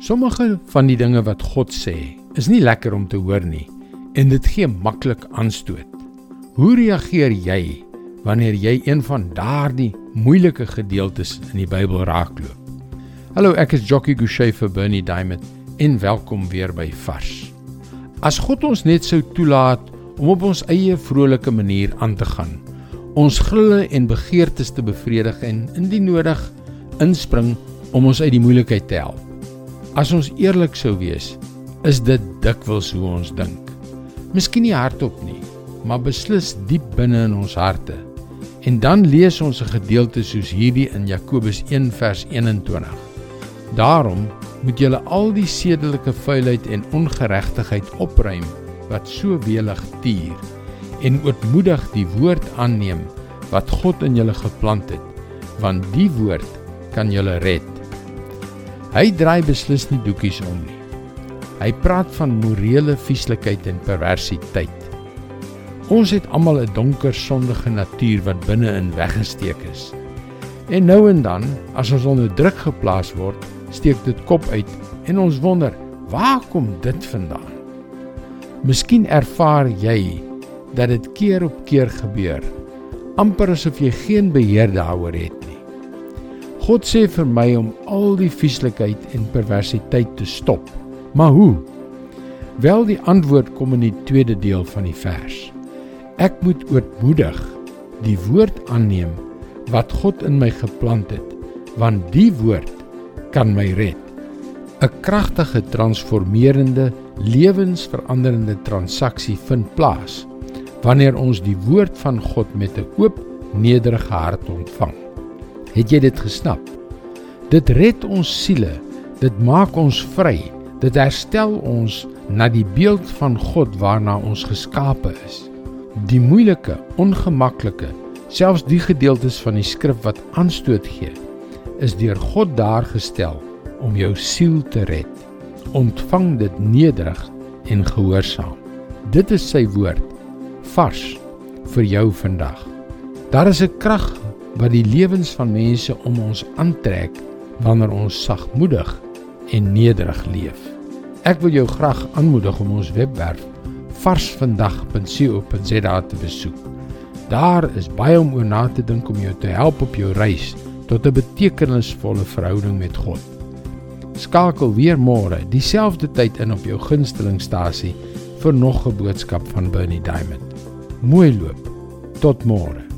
Sommige van die dinge wat God sê, is nie lekker om te hoor nie en dit gee maklik aanstoot. Hoe reageer jy wanneer jy een van daardie moeilike gedeeltes in die Bybel raakloop? Hallo, ek is Jockey Gouchee vir Bernie Diamond en welkom weer by Vars. As God ons net sou toelaat om op ons eie vrolike manier aan te gaan, ons grille en begeertes te bevredig en indien nodig inspring om ons uit die moeilikheid te help. As ons eerlik sou wees, is dit dikwels hoe ons dink. Miskien nie hardop nie, maar beslis diep binne in ons harte. En dan lees ons 'n gedeelte soos hierdie in Jakobus 1 vers 21. Daarom moet julle al die sedelike vuilheid en ongeregtigheid opruim wat so welig tier en ootmoedig die woord aanneem wat God in julle geplant het, want die woord kan julle red. Hy draai beslis nie doekies om nie. Hy praat van morele vieslikheid en perversiteit. Ons het almal 'n donker sondige natuur wat binne-in weggesteek is. En nou en dan, as ons onder druk geplaas word, steek dit kop uit en ons wonder, waar kom dit vandaan? Miskien ervaar jy dat dit keer op keer gebeur, amper asof jy geen beheer daaroor het nie. God sê vir my om al die vieslikheid en perversiteit te stop. Maar hoe? Wel die antwoord kom in die tweede deel van die vers. Ek moet ootmoedig die woord aanneem wat God in my geplant het, want die woord kan my red. 'n Kragtige transformerende, lewensveranderende transaksie vind plaas wanneer ons die woord van God met 'n oop, nederige hart ontvang. Het jy dit gesnap? Dit red ons siele. Dit maak ons vry. Dit herstel ons na die beeld van God waarna ons geskape is. Die moeilike, ongemaklike, selfs die gedeeltes van die skrif wat aanstoot gee, is deur God daar gestel om jou siel te red. Ontvang dit nederig en gehoorsaam. Dit is sy woord vars vir jou vandag. Daar is 'n krag wat die lewens van mense om ons aantrek wanneer ons sagmoedig en nederig leef. Ek wil jou graag aanmoedig om ons webwerf varsvandag.co.za te besoek. Daar is baie om oor na te dink om jou te help op jou reis tot 'n betekenisvolle verhouding met God. Skakel weer môre dieselfde tyd in op jou gunstelingstasie vir nog 'n boodskap van Bernie Diamond. Mooi loop. Tot môre.